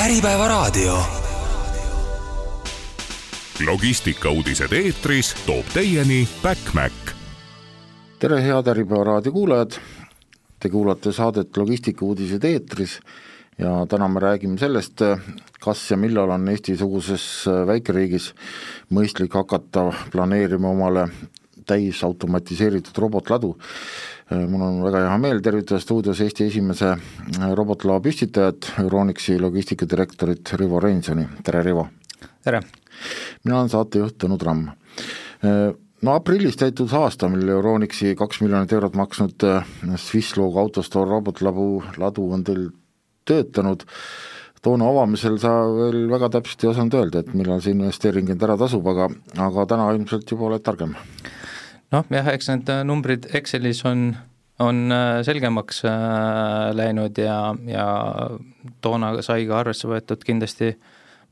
Äripäevaraadio. logistikauudised eetris toob teieni Backmac. tere, head Äripäeva raadio kuulajad. Te kuulate saadet Logistikauudised eetris ja täna me räägime sellest, kas ja millal on Eesti-suguses väikeriigis mõistlik hakata planeerima omale täisautomatiseeritud robotladu. Mul on väga hea meel tervitada stuudios Eesti esimese robotlao püstitajat, Euronixi logistikadirektorit Rivo Reinsoni, tere Rivo! tere! mina olen saatejuht Tõnu Tramm. No aprillis täitus aasta, mil Euronixi kaks miljonit eurot maksnud Swisslog autostoor robotlabu ladu on teil töötanud, toona avamisel sa veel väga täpselt ei osanud öelda, et millal see investeering end ära tasub, aga, aga täna ilmselt juba oled targem. Noh jah, eks need numbrid Excelis on, on selgemaks läinud ja, ja toona sai ka arvesse võetud kindlasti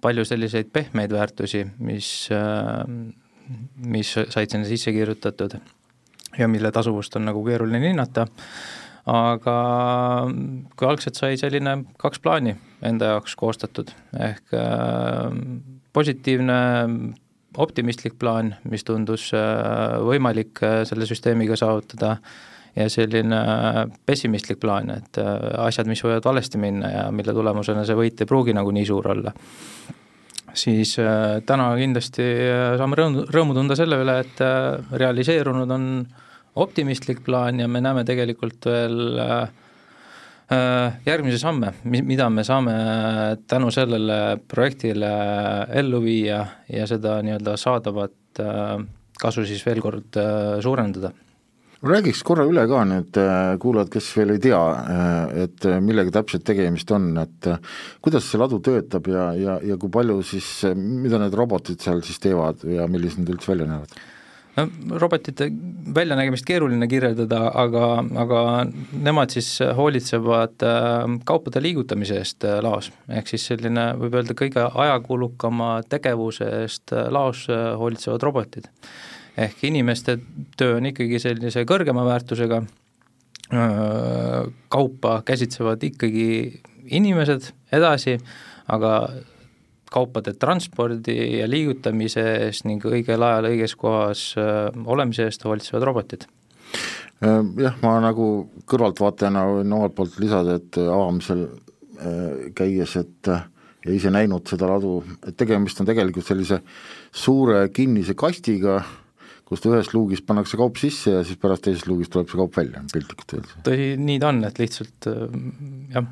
palju selliseid pehmeid väärtusi, mis, mis said sinna sisse kirjutatud ja mille tasuvust on nagu keeruline hinnata. Aga kui algselt sai selline kaks plaani enda jaoks koostatud, ehk äh, positiivne optimistlik plaan, mis tundus äh, võimalik äh, selle süsteemiga saavutada, ja selline pessimistlik plaan, et asjad, mis võivad valesti minna ja mille tulemusena see võit ei pruugi nagu nii suur olla. siis täna kindlasti saame rõõmu, rõõmu tunda selle üle, et realiseerunud on äh, optimistlik plaan ja me näeme tegelikult veel äh, äh, järgmisi samme, mida me saame tänu sellele projektile ellu viia ja seda nii-öelda saadavat äh, kasu siis veel kord suurendada räägiks korra üle ka nüüd kuulajad, kes veel ei tea, et millega täpselt tegemist on, et kuidas see ladu töötab ja, ja, ja kui palju siis, mida need robotid seal siis teevad ja millised nad üldse välja näevad? Robotite väljanägemist keeruline kirjeldada, aga, aga nemad siis hoolitsevad äh, kaupade liigutamise eest äh, laos, ehk siis selline võib öelda kõige ajakulukama tegevuse eest äh, laos hoolitsevad robotid. ehk inimeste töö on ikkagi sellise kõrgema väärtusega, kaupa käsitsevad ikkagi inimesed edasi, aga kaupade transpordi ja liigutamise eest ning õigel ajal õiges kohas äh, olemise eest hoolitsevad robotid. Äh, jah, ma nagu kõrvaltvaatajana võin omalt poolt lisada, et avamisel äh, käies, et ja ise näinud seda ladu, et tegemist on tegelikult sellise suure kinnise kastiga, kust ühest luugist pannakse kaup sisse ja siis pärast teisest luugist tuleb see kaup välja, piltlikult öeldes. tõsi, nii ta on, et lihtsalt jah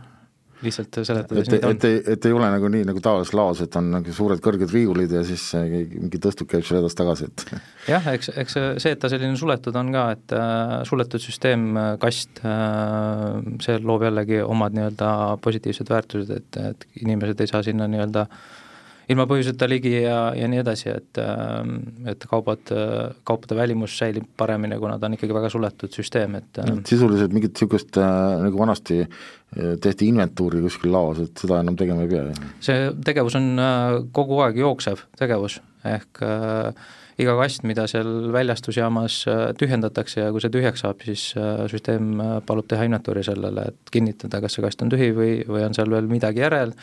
lihtsalt seletades et, et, et, et ei ole nagu nii nagu tavalises laos, et on nagu suured kõrged riiulid ja siis mingi tõstuk käib seal edasi-tagasi, et jah, eks, eks see, et ta selline suletud on ka, et äh, suletud süsteem, äh, kast äh,, see loob jällegi omad nii-öelda positiivsed väärtused, et, et inimesed ei saa sinna nii-öelda ilma põhjuseta ligi ja, ja nii edasi, et äh, et kaubad, kaupade välimus säilib paremini, kuna ta on ikkagi väga suletud süsteem, et äh, sisuliselt mingit niisugust äh, nagu vanasti tehti inventuuri kuskil laos, et seda enam tegema ei pea? see tegevus on äh, kogu aeg jooksev tegevus, ehk äh, iga kast, mida seal väljastusjaamas äh, tühjendatakse ja kui see tühjaks saab, siis äh, süsteem äh, palub teha inventuuri sellele, et kinnitada, kas see kast on tühi või, või on seal veel midagi järel,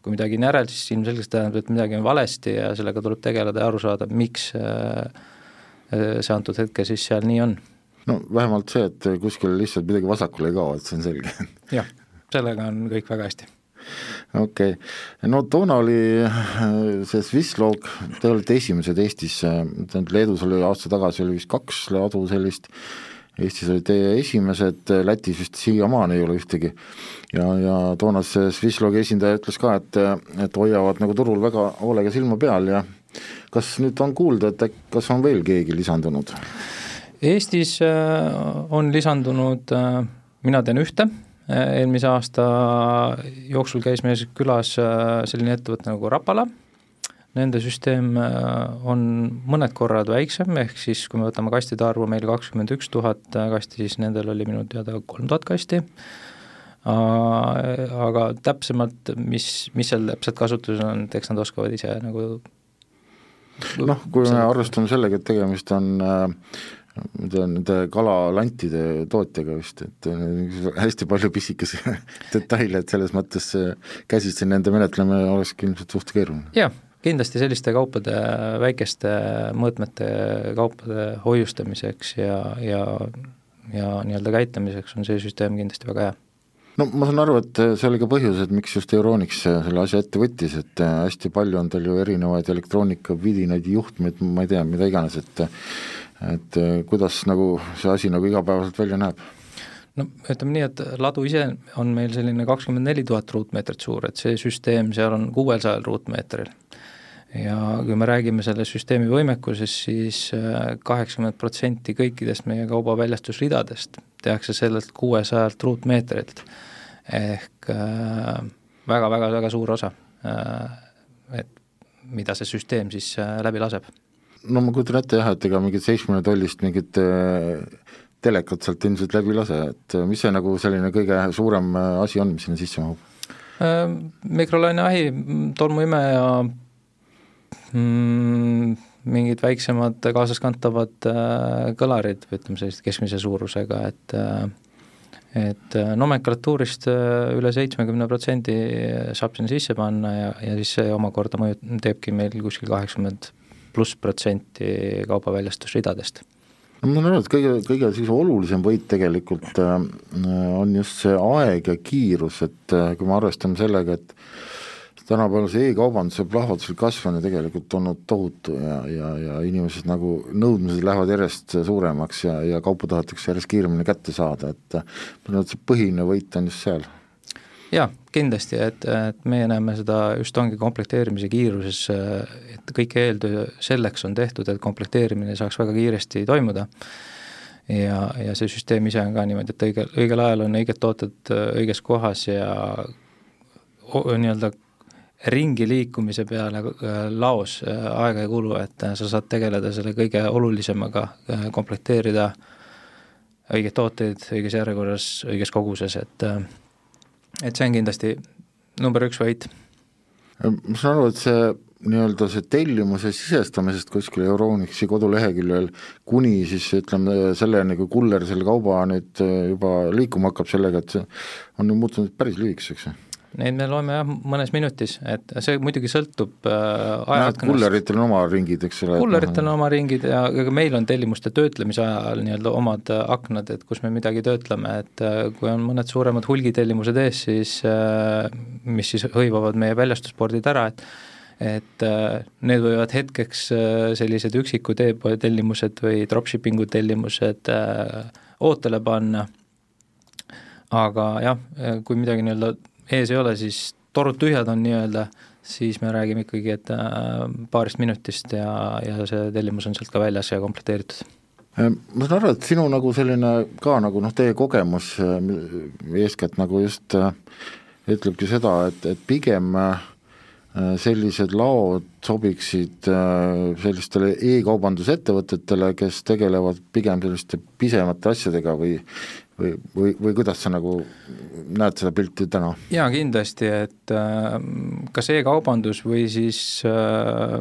kui midagi on järel, siis ilmselgelt tähendab, et midagi on valesti ja sellega tuleb tegeleda ja aru saada, miks see antud hetkel siis seal nii on no vähemalt see, et kuskil lihtsalt midagi vasakule ei kao, et see on selge. jah sellega on kõik väga hästi okei okay., no toona oli äh, see Swisslog, te olete esimesed Eestis, äh, Leedus oli aasta tagasi oli vist kaks ladu sellist, Eestis olid teie esimesed, Lätis vist siiamaani ei ole ühtegi. ja, ja toona see Swisslogi esindaja ütles ka, et, et hoiavad nagu turul väga hoolega silma peal ja kas nüüd on kuulda, et kas on veel keegi lisandunud? Eestis äh, on lisandunud, mina tean ühte eelmise aasta jooksul käis meil külas selline ettevõte nagu Rapala, nende süsteem äh, on mõned korrad väiksem, ehk siis kui me võtame kastide arvu meil kakskümmend üks tuhat kasti, siis nendel oli minu teada kolm tuhat kasti, aga täpsemalt, mis, mis seal täpselt kasutuses on, et eks nad oskavad ise nagu noh, kui me arvestame sellega, et tegemist on äh, nende kalalantide tootjaga vist, et hästi palju pisikesi detaile, et selles mõttes käsitsi nende menetlemine olekski ilmselt suht keeruline. jah, kindlasti selliste kaupade, väikeste mõõtmete kaupade hoiustamiseks ja, ja, ja nii-öelda käitlemiseks on see süsteem kindlasti väga hea no ma saan aru, et see oli ka põhjus, et miks just Euronix selle asja ette võttis, et hästi palju on tal ju erinevaid elektroonikavidinaid, juhtmeid, ma ei tea, mida iganes, et et eh, kuidas nagu see asi nagu igapäevaselt välja näeb? No ütleme nii, et ladu ise on meil selline kakskümmend neli tuhat ruutmeetrit suur, et see süsteem seal on kuuesajal ruutmeetril. ja kui me räägime selle süsteemi võimekusest, siis eh, kaheksakümmend protsenti kõikidest meie kaubaväljastusridadest tehakse sellelt kuuesajalt ruutmeetrilt. ehk väga-väga-väga äh, suur osa, et mida see süsteem siis läbi laseb no ma kujutan ette jah, et ega mingit seitsmekümne tollist mingit äh, telekat sealt ilmselt läbi lase, et äh, mis see nagu selline kõige suurem äh, asi on, mis sinna sisse mahub? mikrolaineahi, tolmuimeja mm,, mingid väiksemad kaasaskantavad kõlarid, ütleme sellised keskmise suurusega, et et nomenklatuurist üle seitsmekümne protsendi saab sinna sisse panna ja, ja siis see omakorda mõju, teebki meil kuskil kaheksakümmend pluss protsenti kaubaväljastusridadest no ma aru, et kõige, kõige siis olulisem võit tegelikult äh, on just see aeg ja kiirus, et äh, kui me arvestame sellega, et tänapäeval see e-kaubanduse plahvatuslik kasv on ju tegelikult olnud tohutu ja, ja, ja inimesed nagu, nõudmised lähevad järjest suuremaks ja, ja kaupa tahetakse järjest kiiremini kätte saada, et ma arvan, et see põhiline võit on just seal jaa, kindlasti, et, et meie näeme seda just ongi komplekteerimise kiiruses, et kõik eeltöö selleks on tehtud, et komplekteerimine saaks väga kiiresti toimuda. ja, ja see süsteem ise on ka niimoodi, et õigel, õigel ajal on õiged tooted õiges kohas ja nii-öelda ringi liikumise peale laos aega ei kulu, et sa saad tegeleda selle kõige olulisemaga, komplekteerida õigeid tooteid õiges järjekorras, õiges koguses, et et see on kindlasti number üks võit. ma saan aru, et see nii-öelda see tellimuse sisestamisest kuskil Euronixi koduleheküljel kuni siis ütleme selleni, kui kuller selle kauba nüüd juba liikuma hakkab sellega, et see on ju muutunud päris lühikeseks Neid me loeme jah, mõnes minutis, et see muidugi sõltub äh, ajahetkonnast. kulleritel on oma ringid, eks ole. kulleritel on oma ringid ja ka meil on tellimuste töötlemise ajal nii-öelda omad äh, aknad, et kus me midagi töötleme, et äh, kui on mõned suuremad hulgitellimused ees, siis äh, mis siis hõivavad meie väljastuspordid ära, et et äh, need võivad hetkeks äh, sellised üksikud e-poe tellimused või dropshipping'u tellimused äh, ootele panna, aga jah, kui midagi nii-öelda ees ei ole, siis torud tühjad on nii-öelda, siis me räägime ikkagi, et äh, paarist minutist ja, ja see tellimus on sealt ka väljas ja komplekteeritud. Äh, ma saan aru, et sinu nagu selline ka nagu noh, teie kogemus äh, eeskätt nagu just ütlebki seda, et, et pigem sellised laod sobiksid sellistele e-kaubandusettevõtetele, kes tegelevad pigem selliste pisemate asjadega või või, või, või kuidas sa nagu näed seda pilti täna? jaa, kindlasti, et äh, kas e-kaubandus või siis äh,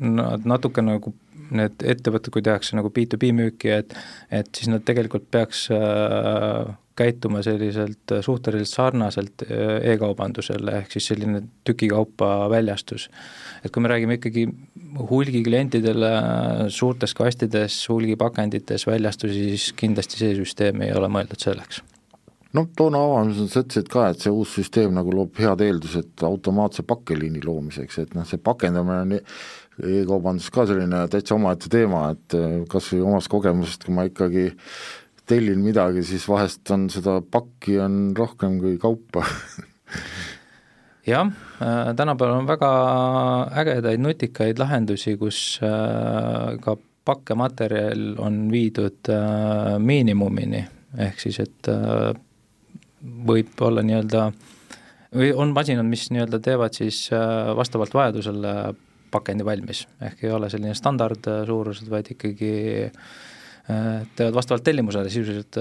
natuke nagu need ettevõtted, kui tehakse nagu B2B müüki, et et siis nad tegelikult peaks äh, käituma selliselt suhteliselt sarnaselt e-kaubandusele, ehk siis selline tükikaupa väljastus. Et kui me räägime ikkagi hulgiklientidele suurtes kastides, hulgipakendites väljastusi, siis kindlasti see süsteem ei ole mõeldud selleks. Noh, toona avamisel sa ütlesid ka, et see uus süsteem nagu loob head eeldused automaatse pakkeliini loomiseks, et noh, see pakendamine on e-kaubandus ka selline täitsa omaette teema, et kas või omast kogemusest, kui ma ikkagi tellin midagi, siis vahest on seda pakki on rohkem kui kaupa jah äh,, tänapäeval on väga ägedaid nutikaid lahendusi, kus äh, ka pakkematerjal on viidud äh, miinimumini, ehk siis et võib olla nii-öelda, või on masinad, mis nii-öelda teevad siis vastavalt vajadusele pakendi valmis, ehk ei ole selline standardsuurused, vaid ikkagi teevad vastavalt tellimusele sisuliselt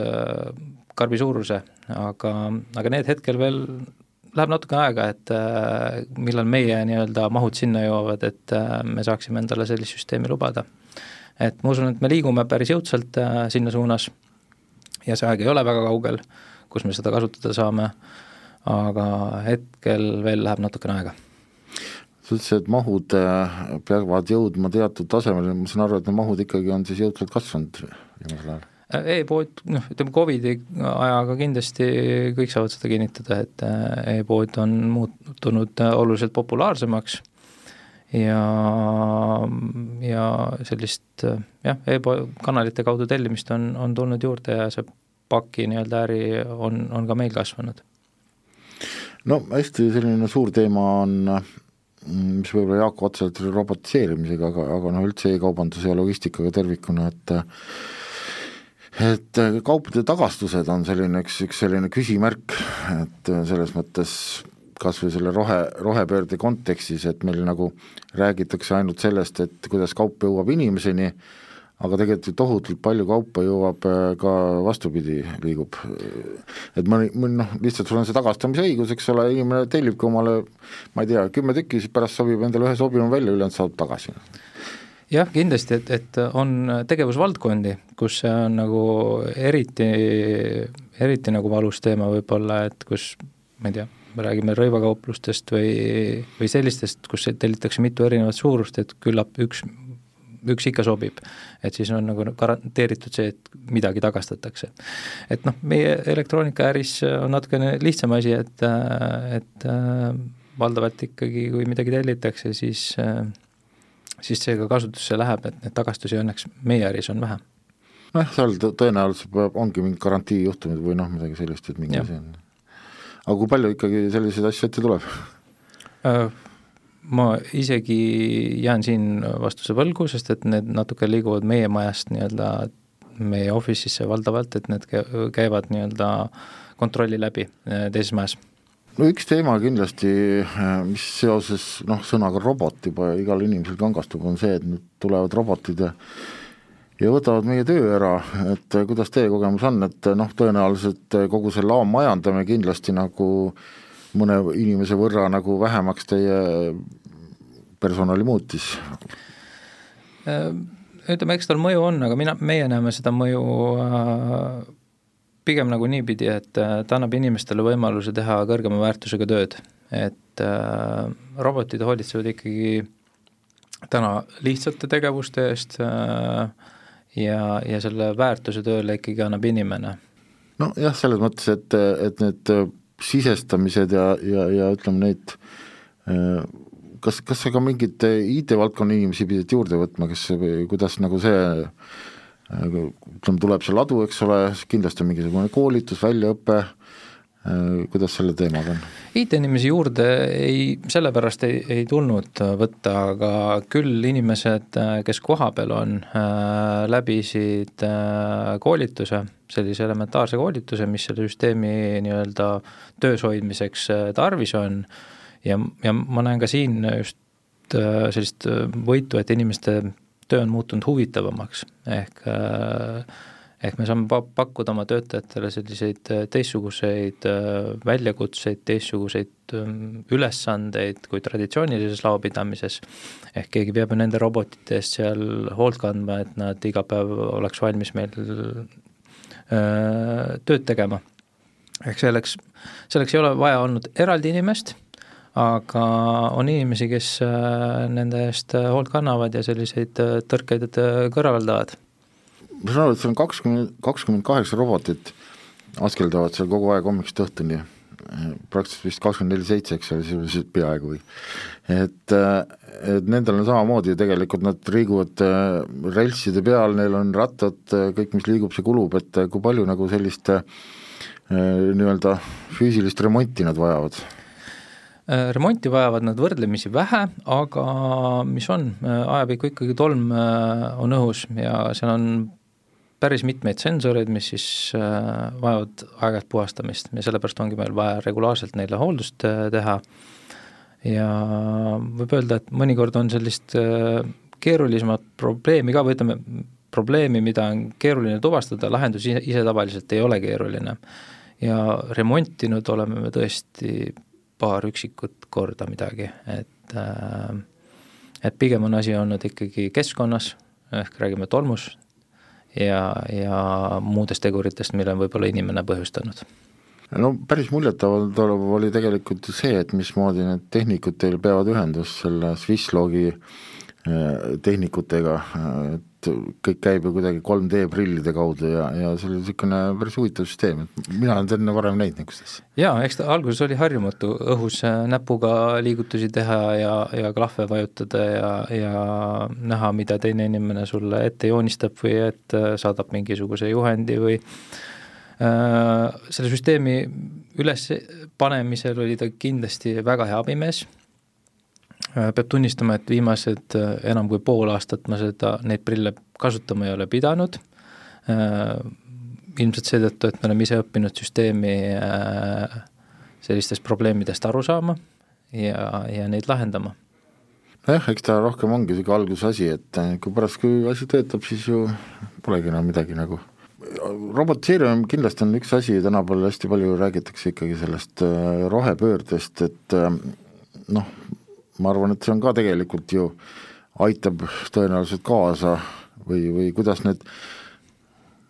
karbi suuruse, aga, aga need hetkel veel läheb natuke aega, et äh, millal meie nii-öelda mahud sinna jõuavad, et äh, me saaksime endale sellist süsteemi lubada. et ma usun, et me liigume päris jõudsalt äh, sinna suunas ja see aeg ei ole väga kaugel, kus me seda kasutada saame, aga hetkel veel läheb natukene aega sa ütlesid, et mahud äh, peavad jõudma teatud tasemele, ma saan aru, et need mahud ikkagi on siis jõudsalt kasvanud viimasel ajal? Äh, e-pood, noh, ütleme Covidi ajaga kindlasti kõik saavad seda kinnitada, et äh, e-pood on muutunud oluliselt populaarsemaks ja, ja sellist jah, e-kanalite kaudu tellimist on, on tulnud juurde ja see paki nii-öelda äri on, on ka meil kasvanud. no hästi selline suur teema on mis võib-olla Jaak otseselt robotiseerimisega, aga, aga noh, üldse e-kaubanduse ja logistikaga tervikuna, et et kaupade tagastused on selline üks, üks selline küsimärk, et selles mõttes kas või selle rohe, rohepöörde kontekstis, et meil nagu räägitakse ainult sellest, et kuidas kaup jõuab inimeseni, aga tegelikult ju tohutult palju kaupa jõuab äh, ka vastupidi, liigub. et mõni, mõni noh, lihtsalt sul on see tagastamise õigus, eks ole, inimene tellibki omale ma ei tea, kümme tükki, siis pärast sobib endale ühe sobivam välja, ülejäänud saab tagasi jah, kindlasti, et, et on tegevusvaldkondi, kus see on nagu eriti, eriti nagu valus teema võib-olla, et kus ma ei tea, me räägime rõivakauplustest või, või sellistest, kus tellitakse mitu erinevat suurust, et küllap üks üks ikka sobib. et siis on nagu garanteeritud see, et midagi tagastatakse. et noh, meie elektroonikaäris on natukene lihtsam asi, et, et valdavalt ikkagi, kui midagi tellitakse, siis siis see ka kasutusse läheb, et neid tagastusi õnneks meie äris on vähe. nojah, seal tõenäoliselt peab, ongi mingid garantiijuhtumid või noh, midagi sellist, et mingi asi on. aga kui palju ikkagi selliseid asju ette tuleb? ma isegi jään siin vastuse võlgu, sest et need natuke liiguvad meie majast nii-öelda meie office'isse valdavalt, et need käivad nii-öelda kontrolli läbi eh, teises majas no üks teema kindlasti, eh, mis seoses noh, sõnaga robot juba igal inimesel kangastub, on see, et nüüd tulevad robotid ja ja võtavad meie töö ära, et kuidas teie kogemus on, et noh, tõenäoliselt kogu see laommajandamine kindlasti nagu mõne inimese võrra nagu vähemaks teie personali muutis? Äh, ütleme, eks tal mõju on, aga mina, meie näeme seda mõju äh, pigem nagu niipidi, et äh, ta annab inimestele võimaluse teha kõrgema väärtusega tööd, et äh, robotid hoolitsevad ikkagi täna lihtsate tegevuste eest äh, ja, ja selle väärtuse tööle ikkagi annab inimene. nojah, selles mõttes, et, et need sisestamised ja, ja, ja ütleme, neid äh, kas, kas sa ka mingeid IT-valdkonna inimesi pidid juurde võtma, kes, kuidas nagu see ütleme, tuleb see ladu, eks ole, kindlasti on mingisugune koolitus, väljaõpe, kuidas selle teemaga on? IT-inimesi juurde ei, sellepärast ei, ei tulnud võtta, aga küll inimesed, kes kohapeal on, läbisid koolituse, sellise elementaarse koolituse, mis selle süsteemi nii-öelda töös hoidmiseks tarvis on ja, ja ma näen ka siin just äh, sellist äh, võitu, et inimeste töö on muutunud huvitavamaks, ehk äh, ehk me saame pakkuda oma töötajatele selliseid teistsuguseid väljakutseid, teistsuguseid ähm, ülesandeid kui traditsioonilises laopidamises, ehk keegi peab ju nende robotite eest seal hoolt kandma, et nad iga päev oleks valmis meil tööd tegema. ehk selleks, selleks ei ole vaja olnud eraldi inimest aga on inimesi, kes äh, nende eest äh, hoolt kannavad ja selliseid äh, tõrkeid kõrvaldavad. ma saan aru, et seal on kakskümmend, kakskümmend kaheksa robotit askeldavad seal kogu aeg hommikust õhtuni, praktiliselt vist kakskümmend neli seitse, eks ole, sisuliselt peaaegu või. et, et nendel on samamoodi tegelikult, nad liiguvad relsside peal, neil on rattad, kõik, mis liigub, see kulub, et kui palju nagu sellist nii-öelda füüsilist remonti nad vajavad remonti vajavad nad võrdlemisi vähe, aga mis on, äh, ajapikku ikkagi tolm äh, on õhus ja seal on päris mitmeid sensoreid, mis siis vajavad aeg-ajalt puhastamist ja sellepärast ongi meil vaja regulaarselt neile hooldust teha. ja võib öelda, et mõnikord on sellist keerulisemat probleemi ka või ütleme, probleemi, mida on keeruline tuvastada, lahendus ise, ise tavaliselt ei ole keeruline. ja remontinud oleme me tõesti paar üksikut korda midagi, et äh, et pigem on asi olnud ikkagi keskkonnas, ehk räägime tolmust ja, ja muudest teguritest, mille on võib-olla inimene põhjustanud. No päris muljetavaldav oli tegelikult ju see, et mismoodi need tehnikud teil peavad ühendust selle Swisslogi äh, tehnikutega, et kõik käib ju kuidagi 3D prillide kaudu ja, ja see oli niisugune päris huvitav süsteem, et mina olen enne varem näinud niisugust asja. jaa, eks ta alguses oli harjumatu õhus näpuga liigutusi teha ja, ja klahve vajutada ja, ja näha, mida teine inimene sulle ette joonistab või et äh, saadab mingisuguse juhendi või Äh, selle süsteemi ülespanemisel oli ta kindlasti väga hea abimees, peab tunnistama, et viimased äh, enam kui pool aastat ma seda, neid prille kasutama ei ole pidanud, ilmselt seetõttu, et me oleme ise õppinud süsteemi sellistest probleemidest aru saama ja, ja neid lahendama. Nojah, eks ta rohkem ongi niisugune algusasi, et kui pärast, kui asi töötab, siis ju polegi enam midagi nagu. Robotiseerimine kindlasti on üks asi, tänapäeval hästi palju räägitakse ikkagi sellest äh, rohepöördest, et äh, noh, ma arvan, et see on ka tegelikult ju, aitab tõenäoliselt kaasa või, või kuidas need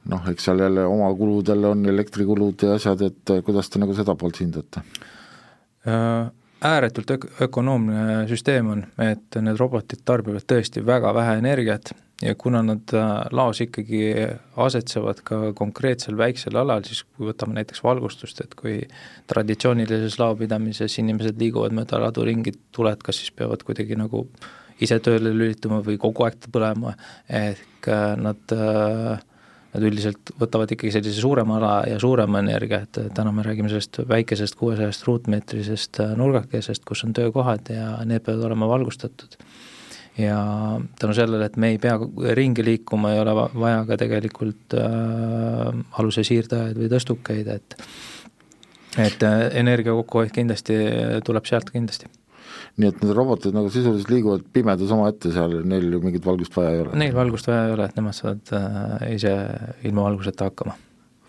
noh, eks seal jälle oma kuludel on elektrikulud ja asjad, et äh, kuidas te nagu seda poolt hindate? ääretult ök-, ökonoomne süsteem on, et need robotid tarbivad tõesti väga vähe energiat ja kuna nad äh, laos ikkagi asetsevad ka konkreetsel väiksel alal, siis kui võtame näiteks valgustust, et kui traditsioonilises laopidamises inimesed liiguvad mööda ladu ringi, tuled kas siis peavad kuidagi nagu ise tööle lülituma või kogu aeg põlema, ehk äh, nad äh, Nad üldiselt võtavad ikkagi sellise suurema ala ja suurema energia, et täna me räägime sellest väikesest kuuesajast ruutmeetrisest nurgakesest, kus on töökohad ja need peavad olema valgustatud ja tänu sellele, et me ei pea ringi liikuma, ei ole vaja ka tegelikult äh, aluse siirdajaid või tõstukeid, et et äh, energia kokkuhoid kindlasti tuleb sealt kindlasti nii et need robotid nagu sisuliselt liiguvad pimedas omaette seal, neil ju mingit valgust vaja ei ole? Neil valgust vaja ei ole, et nemad saavad äh, ise ilma valguseta hakkama.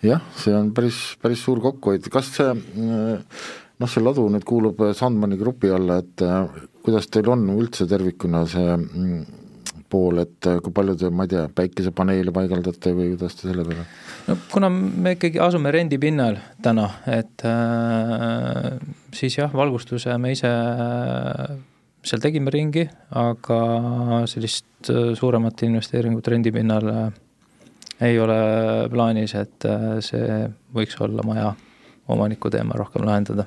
jah, see on päris, päris suur kokkuhoid, kas see äh, noh, see ladu nüüd kuulub Sandmani grupi alla, et äh, kuidas teil on üldse tervikuna see mm, pool, et äh, kui palju te, ma ei tea, päikesepaneele paigaldate või kuidas te selle peale? no kuna me ikkagi asume rendipinnal täna, et äh, siis jah, valgustuse me ise äh, seal tegime ringi, aga sellist äh, suuremat investeeringut rendipinnal ei ole plaanis, et see võiks olla maja omaniku teema rohkem lahendada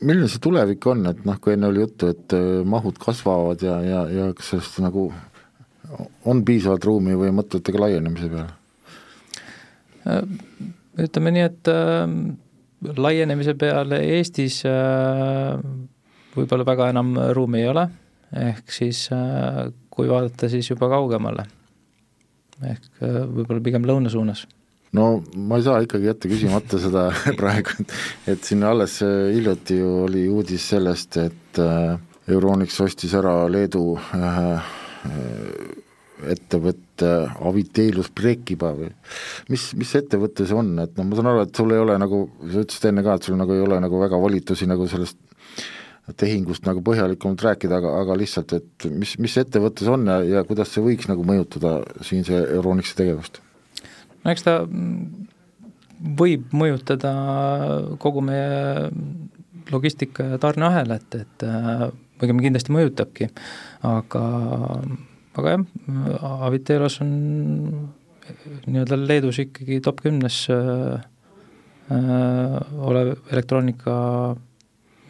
milline see tulevik on, et noh, kui enne oli juttu, et äh, mahud kasvavad ja, ja, ja kas sellest nagu on piisavalt ruumi või mõtlete ka laienemise peale? Äh, ütleme nii, et äh, laienemise peale Eestis äh, võib-olla väga enam ruumi ei ole, ehk siis äh, kui vaadata, siis juba kaugemale. ehk äh, võib-olla pigem lõuna suunas no ma ei saa ikkagi jätta küsimata seda praegu, et, et siin alles äh, hiljuti ju oli uudis sellest, et äh, Euronix ostis ära Leedu äh, ettevõtte Aviteilus Prekiba või mis, mis ettevõte see on, et noh, ma saan aru, et sul ei ole nagu, sa ütlesid enne ka, et sul nagu ei ole nagu väga volitusi nagu sellest tehingust nagu põhjalikumalt rääkida, aga, aga lihtsalt, et mis, mis ettevõte see on ja, ja kuidas see võiks nagu mõjutada siinse Euronixi tegevust? No eks ta võib mõjutada kogu meie logistika ja tarneahelat, et õigemini kindlasti mõjutabki, aga, aga jah, Avitelos on nii-öelda Leedus ikkagi top kümnes äh, olev elektroonika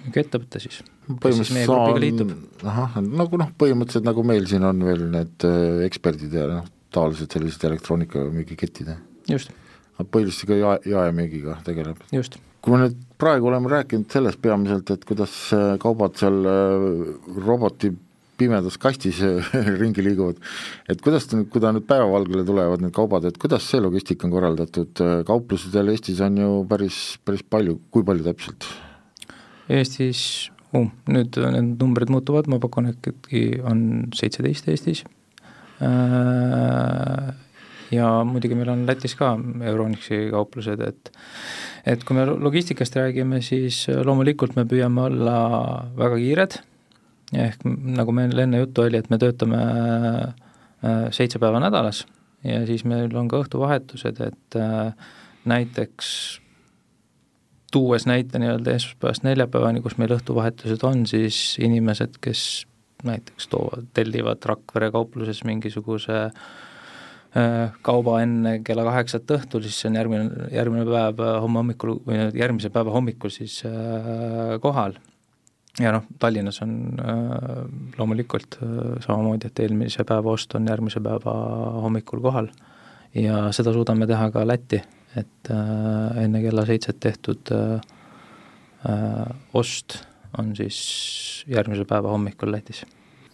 ettevõte siis. põhimõtteliselt on, ahah, nagu noh, põhimõtteliselt nagu meil siin on veel need äh, eksperdid ja noh, tavalised sellised elektroonikamüügiketid, jah? just. põhiliselt ikka jae, jaemüügiga tegeleb. just. kui me nüüd praegu oleme rääkinud sellest peamiselt, et kuidas äh, kaubad seal äh, roboti pimedas kastis äh, ringi liiguvad, et kuidas ta nüüd, kui ta nüüd päevavalgele tulevad, need kaubad, et kuidas see logistika on korraldatud, kauplusedel Eestis on ju päris, päris palju, kui palju täpselt? Eestis uh,, nüüd need numbrid muutuvad, ma pakun, et ikkagi on seitseteist Eestis ja muidugi meil on Lätis ka Euronixi kauplused, et et kui me logistikast räägime, siis loomulikult me püüame olla väga kiired, ehk nagu meil enne juttu oli, et me töötame seitse päeva nädalas ja siis meil on ka õhtuvahetused, et näiteks tuues näite nii-öelda esmaspäevast neljapäevani, kus meil õhtuvahetused on, siis inimesed, kes näiteks toovad, tellivad Rakvere kaupluses mingisuguse äh, kauba enne kella kaheksat õhtul, siis see on järgmine, järgmine päev homme hommikul või järgmise päeva hommikul siis äh, kohal. ja noh, Tallinnas on äh, loomulikult samamoodi, et eelmise päeva ost on järgmise päeva hommikul kohal ja seda suudame teha ka Lätti et enne kella seitset tehtud ost on siis järgmise päeva hommikul Lätis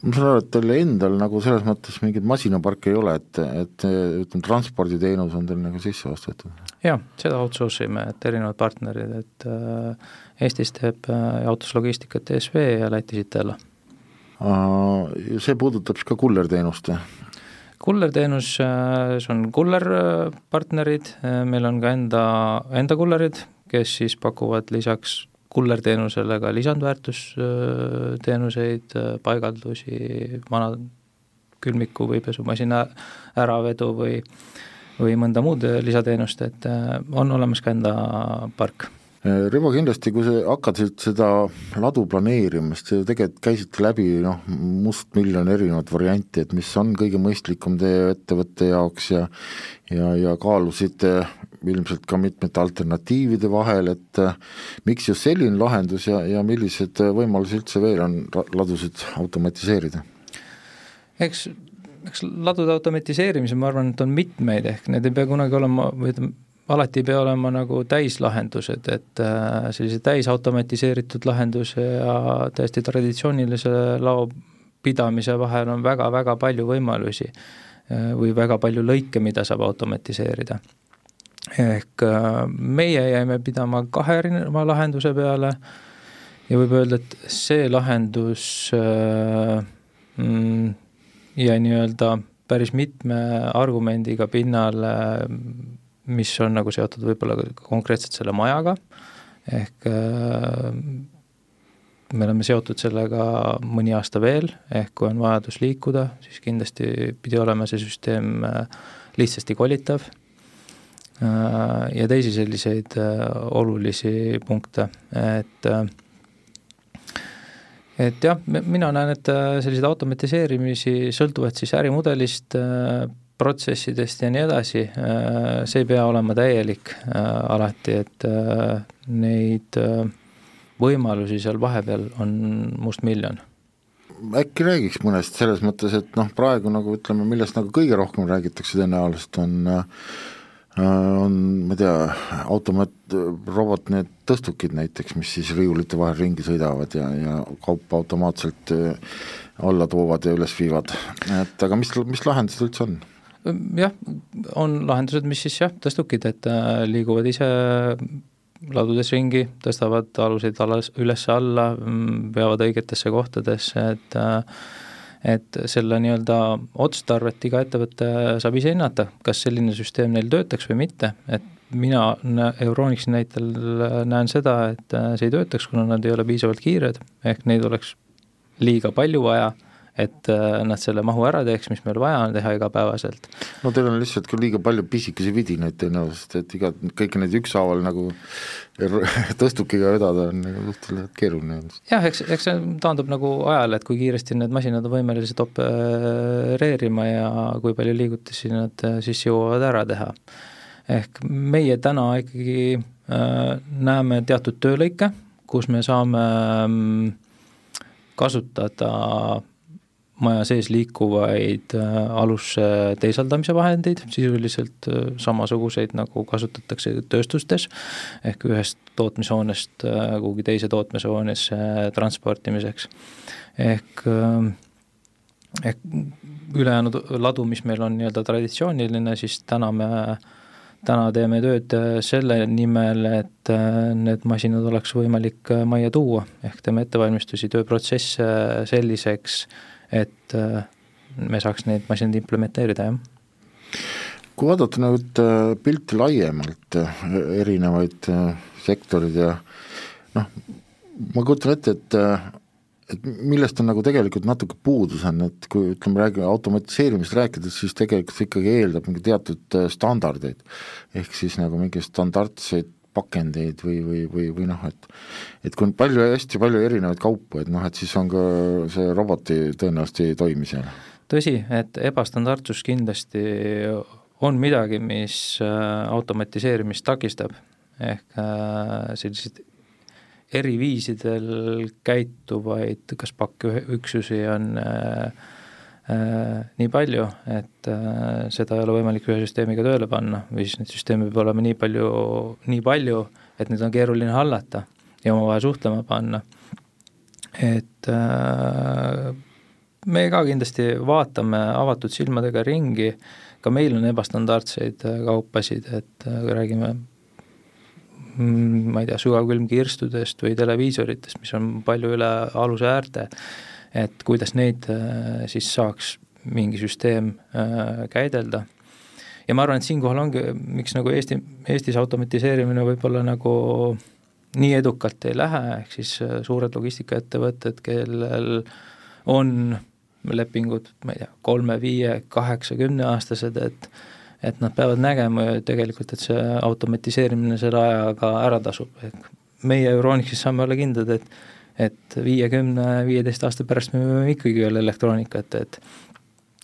ma saan aru, et teil endal nagu selles mõttes mingeid masinaparke ei ole, et, et ütleme, transporditeenus on teil nagu sisse ostetud? jaa, seda outsource ime, et erinevad partnerid, et äh, Eestis teeb äh, jaotuslogistikat ESV ja Lätis Itella. See puudutab siis ka kullerteenust, kullerteenus, äh, see on kullerpartnerid, äh, meil on ka enda, enda kullerid, kes siis pakuvad lisaks kullerteenusele ka lisandväärtusteenuseid, äh, paigaldusi, vana külmiku või pesumasina äravedu või või mõnda muud lisateenust, et on olemas ka enda park. Äh, Rivo, kindlasti kui sa hakkasid seda ladu planeerima, siis te tegelikult käisite läbi noh, mustmiljon erinevat varianti, et mis on kõige mõistlikum teie ettevõtte jaoks ja ja, ja kaalusite ilmselt ka mitmete alternatiivide vahel, et äh, miks just selline lahendus ja, ja millised võimalusi üldse veel on ladusid automatiseerida? eks eks ladude automatiseerimisel ma arvan, et on mitmeid, ehk need ei pea kunagi olema, või ütleme, alati ei pea olema nagu täislahendused, et äh, sellise täisautomatiseeritud lahenduse ja täiesti traditsioonilise lao pidamise vahel on väga-väga palju võimalusi äh, või väga palju lõike, mida saab automatiseerida. Ehk äh, meie jäime pidama kahe erineva lahenduse peale ja võib öelda, et see lahendus mm, jäi nii-öelda päris mitme argumendiga pinnale mis on nagu seotud võib-olla konkreetselt selle majaga, ehk äh, me oleme seotud sellega mõni aasta veel, ehk kui on vajadus liikuda, siis kindlasti pidi olema see süsteem äh, lihtsasti kolitav. äh, ja teisi selliseid olulisi punkte, et et jah, mina näen, et selliseid automatiseerimisi sõltuvad siis ärimudelist, protsessidest ja nii edasi, äh, see ei pea olema täielik äh, alati, et äh, neid võimalusi seal vahepeal on mustmiljon. äkki räägiks mõnest selles mõttes, et noh, praegu nagu ütleme, millest nagu kõige rohkem räägitakse tõenäoliselt, on on, ma ei tea, automaat, robot, need tõstukid näiteks, mis siis riiulite vahel ringi sõidavad ja, ja kaupa automaatselt alla toovad ja üles viivad, et aga mis, mis lahendused üldse on? jah, on lahendused, mis siis jah, tõstukid, et äh, liiguvad ise ladudes ringi, tõstavad aluseid alas, üles-alla, mm, veavad õigetesse kohtadesse, et äh, et selle nii-öelda otstarvet iga ettevõte saab ise hinnata, kas selline süsteem neil töötaks või mitte, et mina Euronixi näitel näen seda, et see ei töötaks, kuna nad ei ole piisavalt kiired, ehk neid oleks liiga palju vaja et äh, nad selle mahu ära teeks, mis meil vaja on teha igapäevaselt. no teil on lihtsalt ka liiga palju pisikesi vidinaid tõenäoliselt, et iga, kõiki neid ükshaaval nagu tõstukiga vedada on nagu suhteliselt keeruline. jah, eks, eks see taandub nagu ajale, et kui kiiresti need masinad on võimelised opereerima ja kui palju liigutusi nad äh, siis jõuavad ära teha. ehk meie täna ikkagi äh, näeme teatud töölõike, kus me saame äh, kasutada maja sees liikuvaid äh, alusse teisaldamise vahendeid, sisuliselt äh, samasuguseid, nagu kasutatakse tööstustes, ehk ühest tootmishoonest äh, kuhugi teise tootmishoonesse transportimiseks. ehk, ehk ülejäänud ladu, mis meil on nii-öelda traditsiooniline, siis täna me täna teeme tööd selle nimel, et need masinad oleks võimalik majja tuua, ehk teeme ettevalmistusi, tööprotsesse selliseks, et äh, me saaks neid masinaid implementeerida, jah. kui vaadata nüüd äh, pilti laiemalt, äh, erinevaid sektorid ja noh, ma kujutan ette, et et millest on nagu tegelikult natuke puudus on, et kui ütleme, räägime automatiseerimisest rääkides, siis tegelikult see ikkagi eeldab mingi teatud standardeid. ehk siis nagu mingeid standardseid pakendeid või, või, või, või noh, et et kui on palju, hästi palju erinevaid kaupu, et noh, et siis on ka see roboti tõenäoliselt ei toimi seal. tõsi, et ebastandardsus kindlasti on midagi, mis äh, automatiseerimist takistab, ehk äh, selliseid eri viisidel käituvaid kas pakküksusi on äh, nii palju, et äh, seda ei ole võimalik ühe süsteemiga tööle panna või siis neid süsteeme peab olema nii palju, nii palju, et neid on keeruline hallata ja omavahel suhtlema panna. et äh, me ka kindlasti vaatame avatud silmadega ringi, ka meil on ebastandardseid kaupasid, et äh, räägime Mm, ma ei tea, sügavkülmkirstudest või televiisoritest, mis on palju üle aluse äärte, et kuidas neid äh, siis saaks mingi süsteem äh, käidelda. ja ma arvan, et siinkohal ongi, miks nagu Eesti, Eestis automatiseerimine võib-olla nagu nii edukalt ei lähe, ehk siis äh, suured logistikaettevõtted, kellel on lepingud, ma ei tea, kolme, viie, kaheksa, kümneaastased, et et nad peavad nägema ju tegelikult, et see automatiseerimine selle ajaga ära tasub, ehk meie Euronixis saame olla kindlad, et et viiekümne, viieteist aasta pärast me võime ikkagi veel elektroonikat, et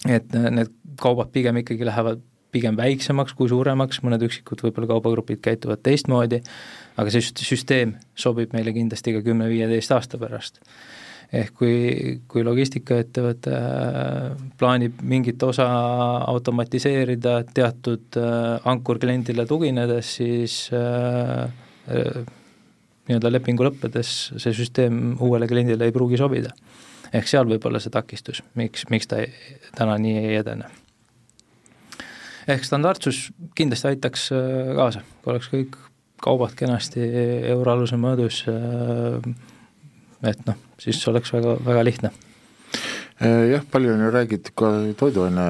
et need kaubad pigem ikkagi lähevad pigem väiksemaks kui suuremaks, mõned üksikud võib-olla kaubagrupid käituvad teistmoodi, aga see süsteem sobib meile kindlasti ka kümne-viieteist aasta pärast. Ehk kui, kui logistikaettevõte äh, plaanib mingit osa automatiseerida teatud äh, ankurkliendile tuginedes, siis äh, nii-öelda lepingu lõppedes see süsteem uuele kliendile ei pruugi sobida. ehk seal võib olla see takistus, miks, miks ta ei, täna nii ei edene. ehk standardsus kindlasti aitaks kaasa, kui oleks kõik kaubad kenasti euroaluse mõõdus äh, et noh, siis oleks väga, väga lihtne äh, jah, palju on ju räägitud ka toiduaine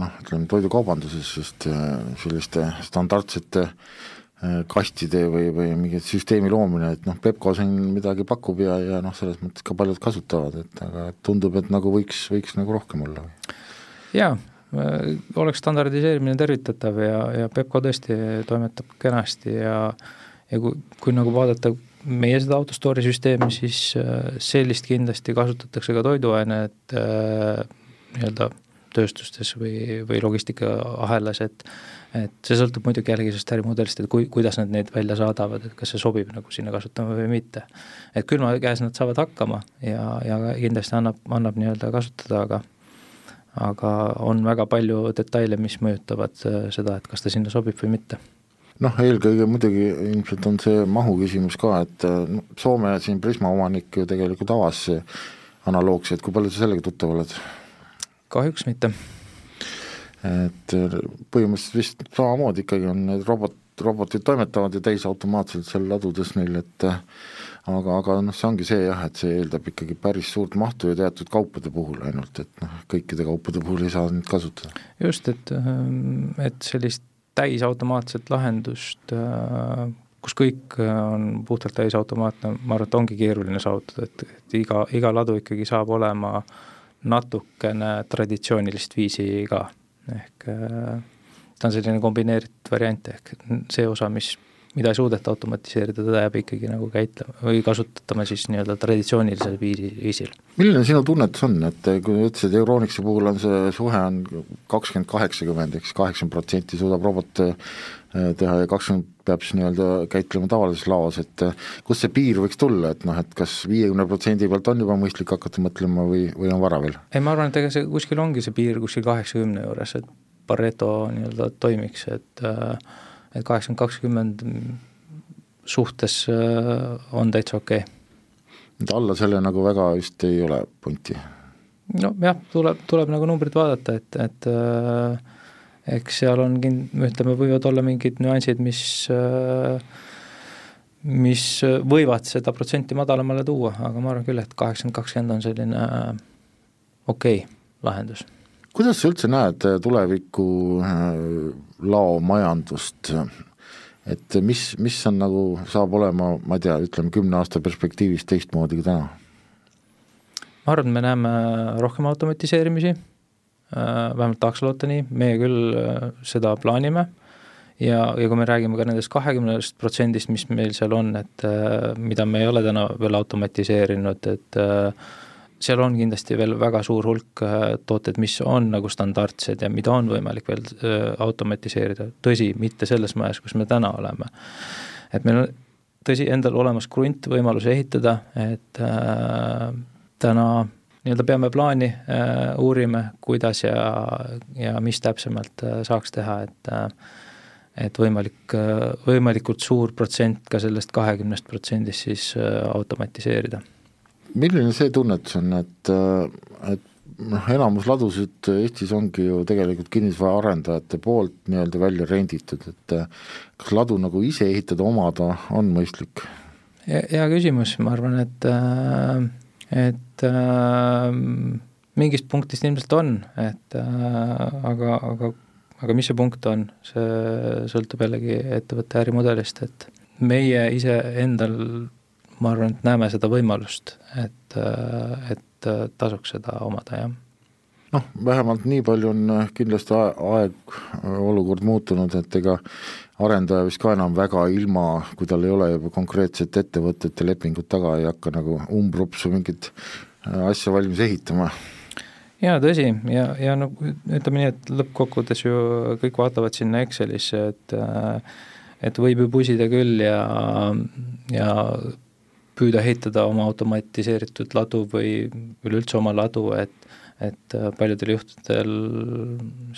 noh, ütleme toidukaubanduses just äh, selliste standardsete äh, kastide või, või mingi süsteemi loomine, et noh, Pepco siin midagi pakub ja, ja noh, selles mõttes ka paljud kasutavad, et aga tundub, et nagu võiks, võiks nagu rohkem olla. jaa, oleks standardiseerimine tervitatav ja, ja Pepco tõesti toimetab kenasti ja ja kui, kui nagu vaadata meie seda autostore'i süsteemi, siis äh, sellist kindlasti kasutatakse ka toiduained äh, nii-öelda tööstustes või, või logistikaahelas, et et see sõltub muidugi jällegi sellest ärimudelist, et kui, kuidas nad neid välja saadavad, et kas see sobib nagu sinna kasutama või mitte. et külma käes nad saavad hakkama ja, ja kindlasti annab, annab nii-öelda kasutada, aga aga on väga palju detaile, mis mõjutavad äh, seda, et kas ta sinna sobib või mitte noh, eelkõige muidugi ilmselt on see mahu küsimus ka, et no, Soome siin Prisma omanik ju tegelikult avas analoogse, et kui palju sa sellega tuttav oled? Kahjuks mitte. et põhimõtteliselt vist samamoodi ikkagi on need robot, robotid toimetavad ju täisautomaatselt seal ladudes neil, et aga, aga noh, see ongi see jah, et see eeldab ikkagi päris suurt mahtu ja teatud kaupade puhul ainult, et noh, kõikide kaupade puhul ei saa neid kasutada. just, et, et sellist täisautomaatset lahendust, äh, kus kõik äh, on puhtalt täisautomaatne, ma arvan, et ongi keeruline saavutada, et, et iga, iga ladu ikkagi saab olema natukene traditsioonilist viisi ka, ehk äh, ta on selline kombineeritud variant, ehk see osa, mis mida ei suudeta automatiseerida, teda jääb ikkagi nagu käitlema või kasutatama siis nii-öelda traditsioonilisel viisi, viisil. milline sinu tunnetus on, et kui sa ütlesid, Euronixi puhul on see suhe on kakskümmend, kaheksakümmend, siis kaheksakümmend protsenti suudab robot äh, teha ja kakskümmend peab siis nii-öelda käitlema tavalises laos, et äh, kust see piir võiks tulla, et noh, et kas viiekümne protsendi pealt on juba mõistlik hakata mõtlema või, või on vara veel? ei, ma arvan, et ega see kuskil ongi see piir kuskil kaheksakümne juures, et Pareto nii-öelda toimiks, et äh, et kaheksakümmend, kakskümmend suhtes äh, on täitsa okei okay.. et alla selle nagu väga vist ei ole punti? nojah, tuleb, tuleb nagu numbrit vaadata, et, et äh, eks seal on kin-, ütleme, võivad olla mingid nüansid, mis äh, mis võivad seda protsenti madalamale tuua, aga ma arvan küll, et kaheksakümmend, kakskümmend on selline äh, okei okay lahendus. Kuidas sa üldse näed äh, tuleviku laomajandust, et mis, mis on nagu, saab olema, ma ei tea, ütleme kümne aasta perspektiivis teistmoodi kui täna? ma arvan, et me näeme rohkem automatiseerimisi, vähemalt tahaks loota nii, meie küll seda plaanime. Ja, ja kui me räägime ka nendest kahekümnest protsendist, mis meil seal on, et mida me ei ole täna veel automatiseerinud, et seal on kindlasti veel väga suur hulk tooteid, mis on nagu standardsed ja mida on võimalik veel automatiseerida, tõsi, mitte selles majas, kus me täna oleme. et meil on tõsi, endal olemas krunt, võimalus ehitada, et äh, täna nii-öelda peame plaani äh,, uurime, kuidas ja, ja mis täpsemalt äh, saaks teha, et äh, et võimalik, võimalikult suur protsent ka sellest kahekümnest protsendist siis automatiseerida. milline see tunnetus on, et, et noh, enamus ladusid Eestis ongi ju tegelikult kinnisvaraarendajate poolt nii-öelda välja renditud, et kas ladu nagu ise ehitada, omada on mõistlik? hea küsimus, ma arvan, et, äh, et äh, mingist punktist ilmselt on, et äh, aga, aga, aga mis see punkt on, see sõltub jällegi ettevõtte ärimudelist, et meie ise endal, ma arvan, et näeme seda võimalust, et, et et äh, tasuks seda omada, jah. Noh, vähemalt nii palju on äh, kindlasti aeg, äh, olukord muutunud, et ega arendaja vist ka enam väga ilma, kui tal ei ole juba konkreetset ettevõtete lepingut taga, ei hakka nagu umbrupsu mingit asja valmis ehitama. jaa, tõsi, ja, ja no ütleme nii, et lõppkokkuvõttes ju kõik vaatavad sinna Excelisse, et et võib ju pusida küll ja, ja püüda ehitada oma automatiseeritud ladu või üleüldse oma ladu, et et äh, paljudel juhtudel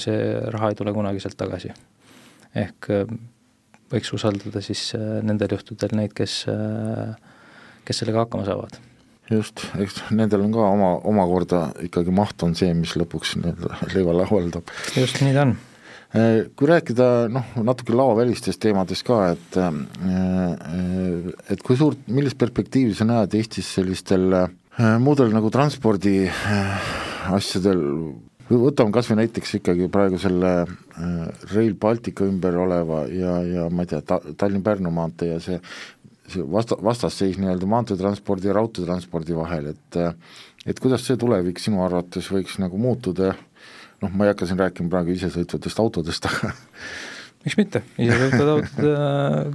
see raha ei tule kunagi sealt tagasi. ehk äh, võiks usaldada siis äh, nendel juhtudel neid, kes, kes sellega hakkama saavad. just, eks nendel on ka oma, omakorda ikkagi maht on see, mis lõpuks nii-öelda leiva lauale toob. just, nii ta on Äh, kui rääkida noh, natuke laovälistest teemadest ka, et äh, et kui suurt, millist perspektiivi sa näed Eestis sellistel äh, muudel nagu transpordi asjadel, võtame kas või näiteks ikkagi praegu selle Rail Baltica ümber oleva ja, ja ma ei tea ta,, Tallinn-Pärnu maantee ja see see vasta, vastasseis nii-öelda maanteetranspordi ja raudteetranspordi vahel, et et kuidas see tulevik sinu arvates võiks nagu muutuda? Noh, ma ei hakka siin rääkima praegu isesõitvatest autodest, aga miks mitte, isesõitvad autod äh,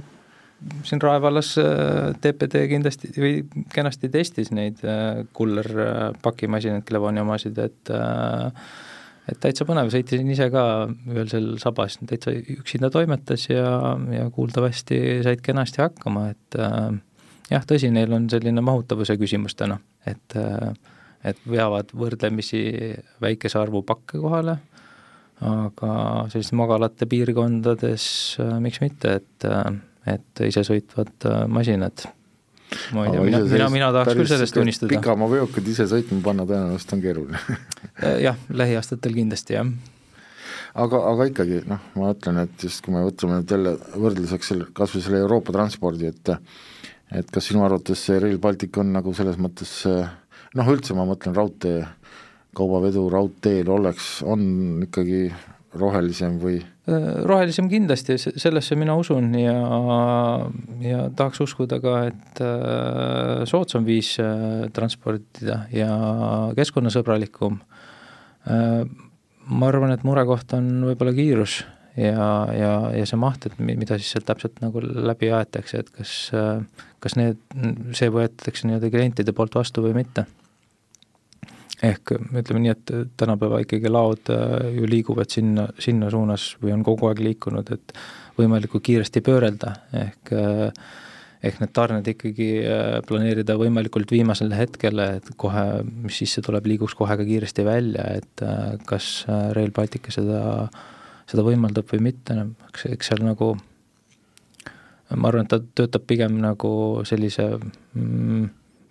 siin Rae vallas äh, TPD kindlasti või kenasti testis neid äh, kuller äh, pakimasinaid, Clevoni omasid, et et täitsa põnev, sõitsin ise ka öösel sabas, täitsa üksinda toimetas ja, ja kuuldavasti said kenasti hakkama, et jah, tõsi, neil on selline mahutavuse küsimus täna, et et veavad võrdlemisi väikese arvu pakke kohale, aga sellistes magalate piirkondades miks mitte, et, et isesõitvad äh, masinad ma ei tea, mina, mina, mina tahaks küll sellest unistada. pikamaaveokid ise sõitma panna tõenäoliselt on keeruline jah, lähiaastatel kindlasti, jah. aga, aga ikkagi noh, ma ütlen, et just kui me võtame nüüd jälle võrdluseks selle, kas või selle Euroopa transpordi, et et kas sinu arvates see Rail Baltic on nagu selles mõttes äh, noh, üldse ma mõtlen raudtee, kaubavedu raudteel oleks, on ikkagi rohelisem või? Äh, rohelisem kindlasti, sellesse mina usun ja, ja tahaks uskuda ka, et äh, soodsam viis äh, transportida ja keskkonnasõbralikum. ma arvan, et murekoht on võib-olla kiirus ja, ja, ja see maht, et mida siis sealt täpselt nagu läbi aetakse, et kas, kas need, see võetakse nii-öelda klientide poolt vastu või mitte ehk ütleme nii, et tänapäeva ikkagi laod äh, ju liiguvad sinna, sinna suunas või on kogu aeg liikunud, et võimalikult kiiresti pöörelda, ehk äh, ehk need tarned ikkagi äh, planeerida võimalikult viimasele hetkele, et kohe, mis sisse tuleb, liiguks kohe ka kiiresti välja, et kas Rail Baltic seda, seda võimaldab või mitte, noh, eks, eks seal nagu ma arvan, et ta töötab pigem nagu sellise mm,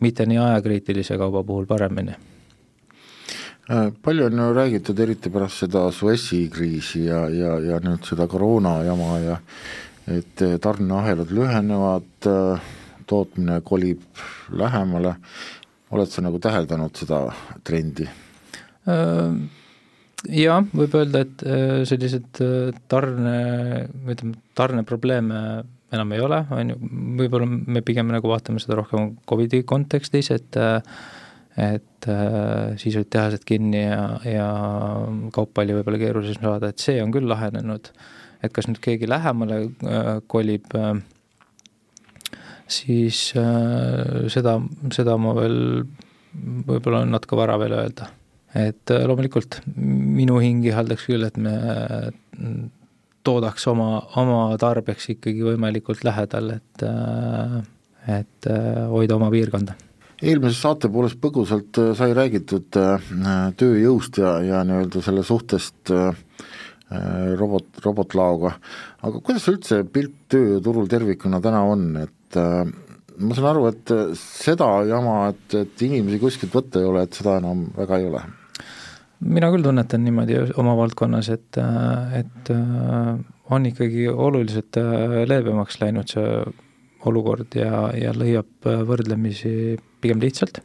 mitte nii ajakriitilise kauba puhul paremini palju on ju räägitud, eriti pärast seda Suessi kriisi ja, ja, ja nüüd seda koroona jama ja et äh, tarneahelad lühenevad, äh, tootmine kolib lähemale, oled sa nagu täheldanud seda trendi? Jah, võib öelda, et sellised tarne, ütleme, tarneprobleeme enam ei ole, on ju, võib-olla me pigem nagu vaatame seda rohkem Covidi kontekstis, et et äh, siis olid tehased kinni ja, ja kaupa oli võib-olla keerulisem saada, et see on küll lahenenud. et kas nüüd keegi lähemale äh, kolib äh,, siis äh, seda, seda ma veel, võib-olla on natuke vara veel öelda. et äh, loomulikult minu hing ihaldaks küll, et me toodaks oma, oma tarbeks ikkagi võimalikult lähedal, et, äh, et äh, hoida oma piirkonda eelmises saate pooles põgusalt äh, sai räägitud tööjõust ja, ja nii-öelda selle suhtest robot, robotlaoga, aga kuidas üldse pilt tööjõuturul tervikuna täna on, et ma saan aru, et seda jama, et, et inimesi kuskilt võtta ei ole, et seda enam väga ei ole. Mina küll tunnetan niimoodi oma valdkonnas, et, et äh, on ikkagi oluliselt äh, leebemaks läinud see olukord ja, ja leiab äh, võrdlemisi pigem lihtsalt.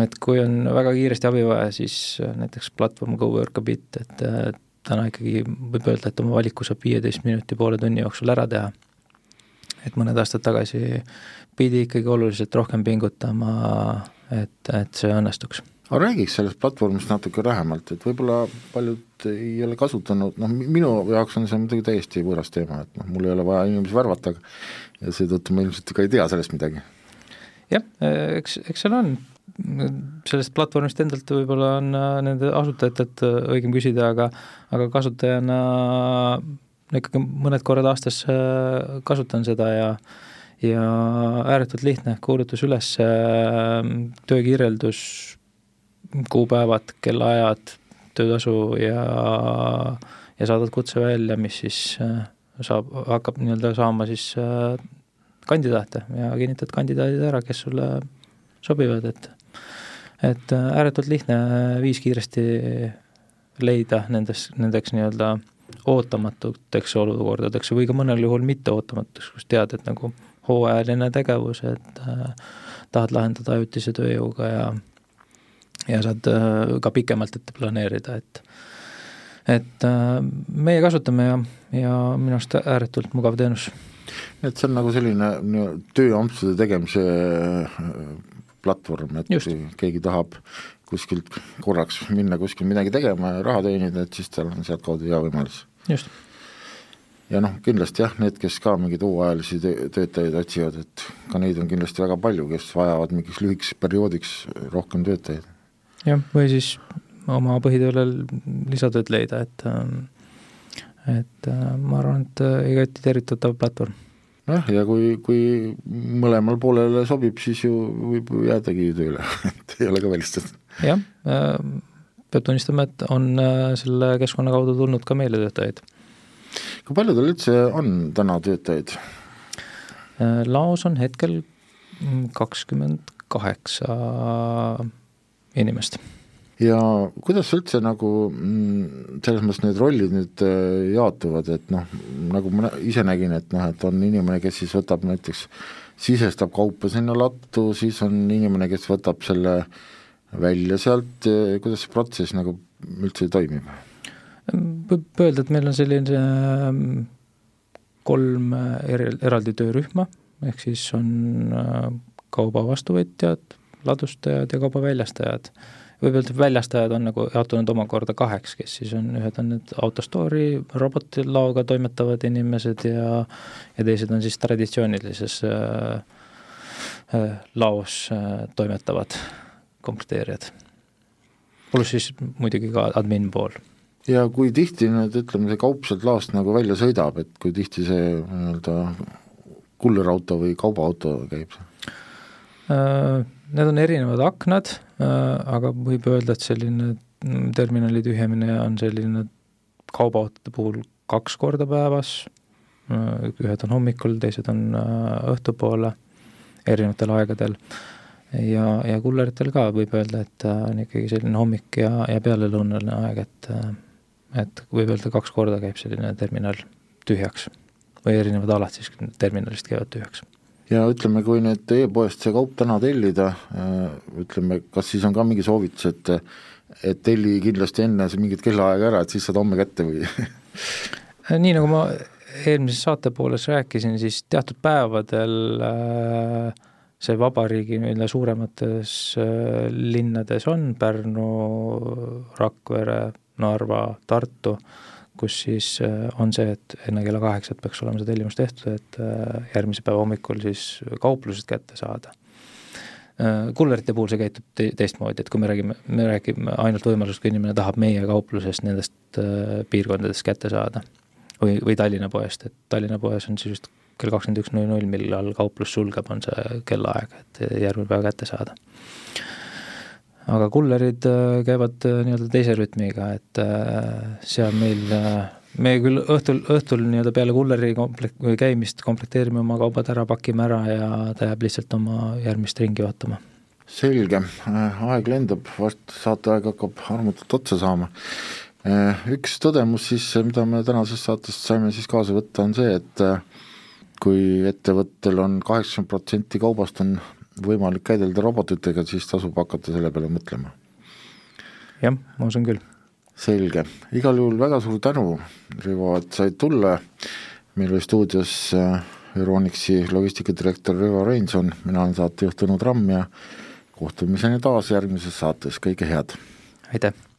et kui on väga kiiresti abi vaja, siis näiteks platvorm GoWorkabit, et täna ikkagi võib öelda, et oma valiku saab viieteist minuti, poole tunni jooksul ära teha. et mõned aastad tagasi pidi ikkagi oluliselt rohkem pingutama, et, et see õnnestuks aga räägiks sellest platvormist natuke lähemalt, et võib-olla paljud ei ole kasutanud, noh minu jaoks on see muidugi täiesti võõras teema, et noh, mul ei ole vaja inimesi värvata ja seetõttu ma ilmselt ka ei tea sellest midagi. Jah, eks, eks seal on, sellest platvormist endalt võib-olla on äh, nende asutajatelt äh, õigem küsida, aga aga kasutajana ikkagi mõned korrad aastas äh, kasutan seda ja ja ääretult lihtne, kuulutus üles, töökirjeldus, kuupäevad, kellaajad, töötasu ja, ja saadad kutse välja, mis siis saab, hakkab nii-öelda saama siis kandidaate ja kinnitad kandidaadid ära, kes sulle sobivad, et et äh, ääretult lihtne viis kiiresti leida nendes, nendeks nii-öelda ootamatuteks olukordadeks või ka mõnel juhul mitteootamatuteks, kus tead, et nagu hooajaline tegevus, et äh, tahad lahendada ajutise tööjõuga ja ja saad äh, ka pikemalt ette planeerida, et et äh, meie kasutame ja, ja minu arust ääretult mugav teenus. Et see on nagu selline tööampsude tegemise äh, platvorm, et Just. kui keegi tahab kuskilt korraks minna kuskil midagi tegema ja raha teenida, et siis tal on sealtkaudu hea võimalus. just. ja noh, kindlasti jah, need, kes ka mingeid hooajalisi töötajaid otsivad, et ka neid on kindlasti väga palju, kes vajavad mingiks lühikeseks perioodiks rohkem töötajaid jah, või siis oma põhitööle lisatööd leida, et ähm, et äh, ma arvan, et äh, igati tervitatav platvorm. jah, ja kui, kui mõlemal poolele sobib, siis ju võib jäädagi tööle et ei ole ka välistatud. jah, ähm, peab tunnistama, et on äh, selle keskkonna kaudu tulnud ka meile töötajaid. kui palju teil üldse on täna töötajaid? laos on hetkel kakskümmend kaheksa inimest. Ja kuidas üldse nagu mm, selles mõttes need rollid nüüd äh, jaotuvad, et noh, nagu ma ise nägin, et noh, et on inimene, kes siis võtab näiteks, sisestab kaupa sinna lattu, siis on inimene, kes võtab selle välja sealt, kuidas see protsess nagu üldse toimib? võib öelda, et meil on selline ähm, kolm eri, eraldi töörühma, ehk siis on äh, kauba vastuvõtjad, ladustajad ja kaubaväljastajad. Võib öelda, et väljastajad on nagu jaotunud omakorda kaheks, kes siis on, ühed on need autostore'i robotilaoga toimetavad inimesed ja ja teised on siis traditsioonilises äh, äh, laos äh, toimetavad komplekteerijad. pluss siis muidugi ka admin pool ja kui tihti nüüd ütleme, see kaup sealt laost nagu välja sõidab, et kui tihti see nii-öelda kullerauto või kaubaauto käib? Äh, need on erinevad aknad, äh, aga võib öelda, et selline mm, terminali tühjamine on selline kaubaautode puhul kaks korda päevas, äh, ühed on hommikul, teised on õhtupoole, erinevatel aegadel. ja, ja kulleritel ka võib öelda, et on ikkagi selline hommik ja, ja pealelõunaline aeg, et et võib öelda, kaks korda käib selline terminal tühjaks. Või erinevad alad siis terminalist käivad tühjaks ja ütleme, kui nüüd e-poest see kaup täna tellida, äh, ütleme, kas siis on ka mingi soovitus, et et telli kindlasti enne mingit kellaaega ära, et siis saad homme kätte või? Nii, nagu ma eelmises saate pooles rääkisin, siis teatud päevadel äh, see vabariigi nii-öelda suuremates äh, linnades on, Pärnu, Rakvere, Narva, Tartu, kus siis äh, on see, et enne kella kaheksat peaks olema see tellimus tehtud, et äh, järgmise päeva hommikul siis kauplusest kätte saada kullerite puhul see käitub te teistmoodi, et kui me räägime, me räägime ainult võimalusest, kui inimene tahab meie kauplusest nendest piirkondadest kätte saada või, või Tallinna poest, et Tallinna poes on siis just kell kakskümmend üks null null, millal kauplus sulgeb, on see kellaaeg, et järgmine päev kätte saada. Aga kullerid äh, käivad äh, nii-öelda teise rütmiga, et äh, seal meil, me küll õhtul, õhtul nii-öelda peale kulleri komplekt-, käimist komplekteerime oma kaubad ära, pakime ära ja ta jääb lihtsalt oma järgmist ringi ootama selge, aeg lendab, varsti saateaeg hakkab armutult otsa saama. Üks tõdemus siis, mida me tänasest saatest saime siis kaasa võtta, on see, et kui ettevõttel on kaheksakümmend protsenti kaubast on võimalik käidelda robotitega, siis tasub hakata selle peale mõtlema. jah, ma usun küll. selge, igal juhul väga suur tänu, Rivo, et said tulla, meil oli stuudios äh, Euronixi logistikadirektor Rivo Reinson, mina olen saatejuht Tõnu Tramm ja kohtumiseni taas järgmises saates, kõike head! aitäh!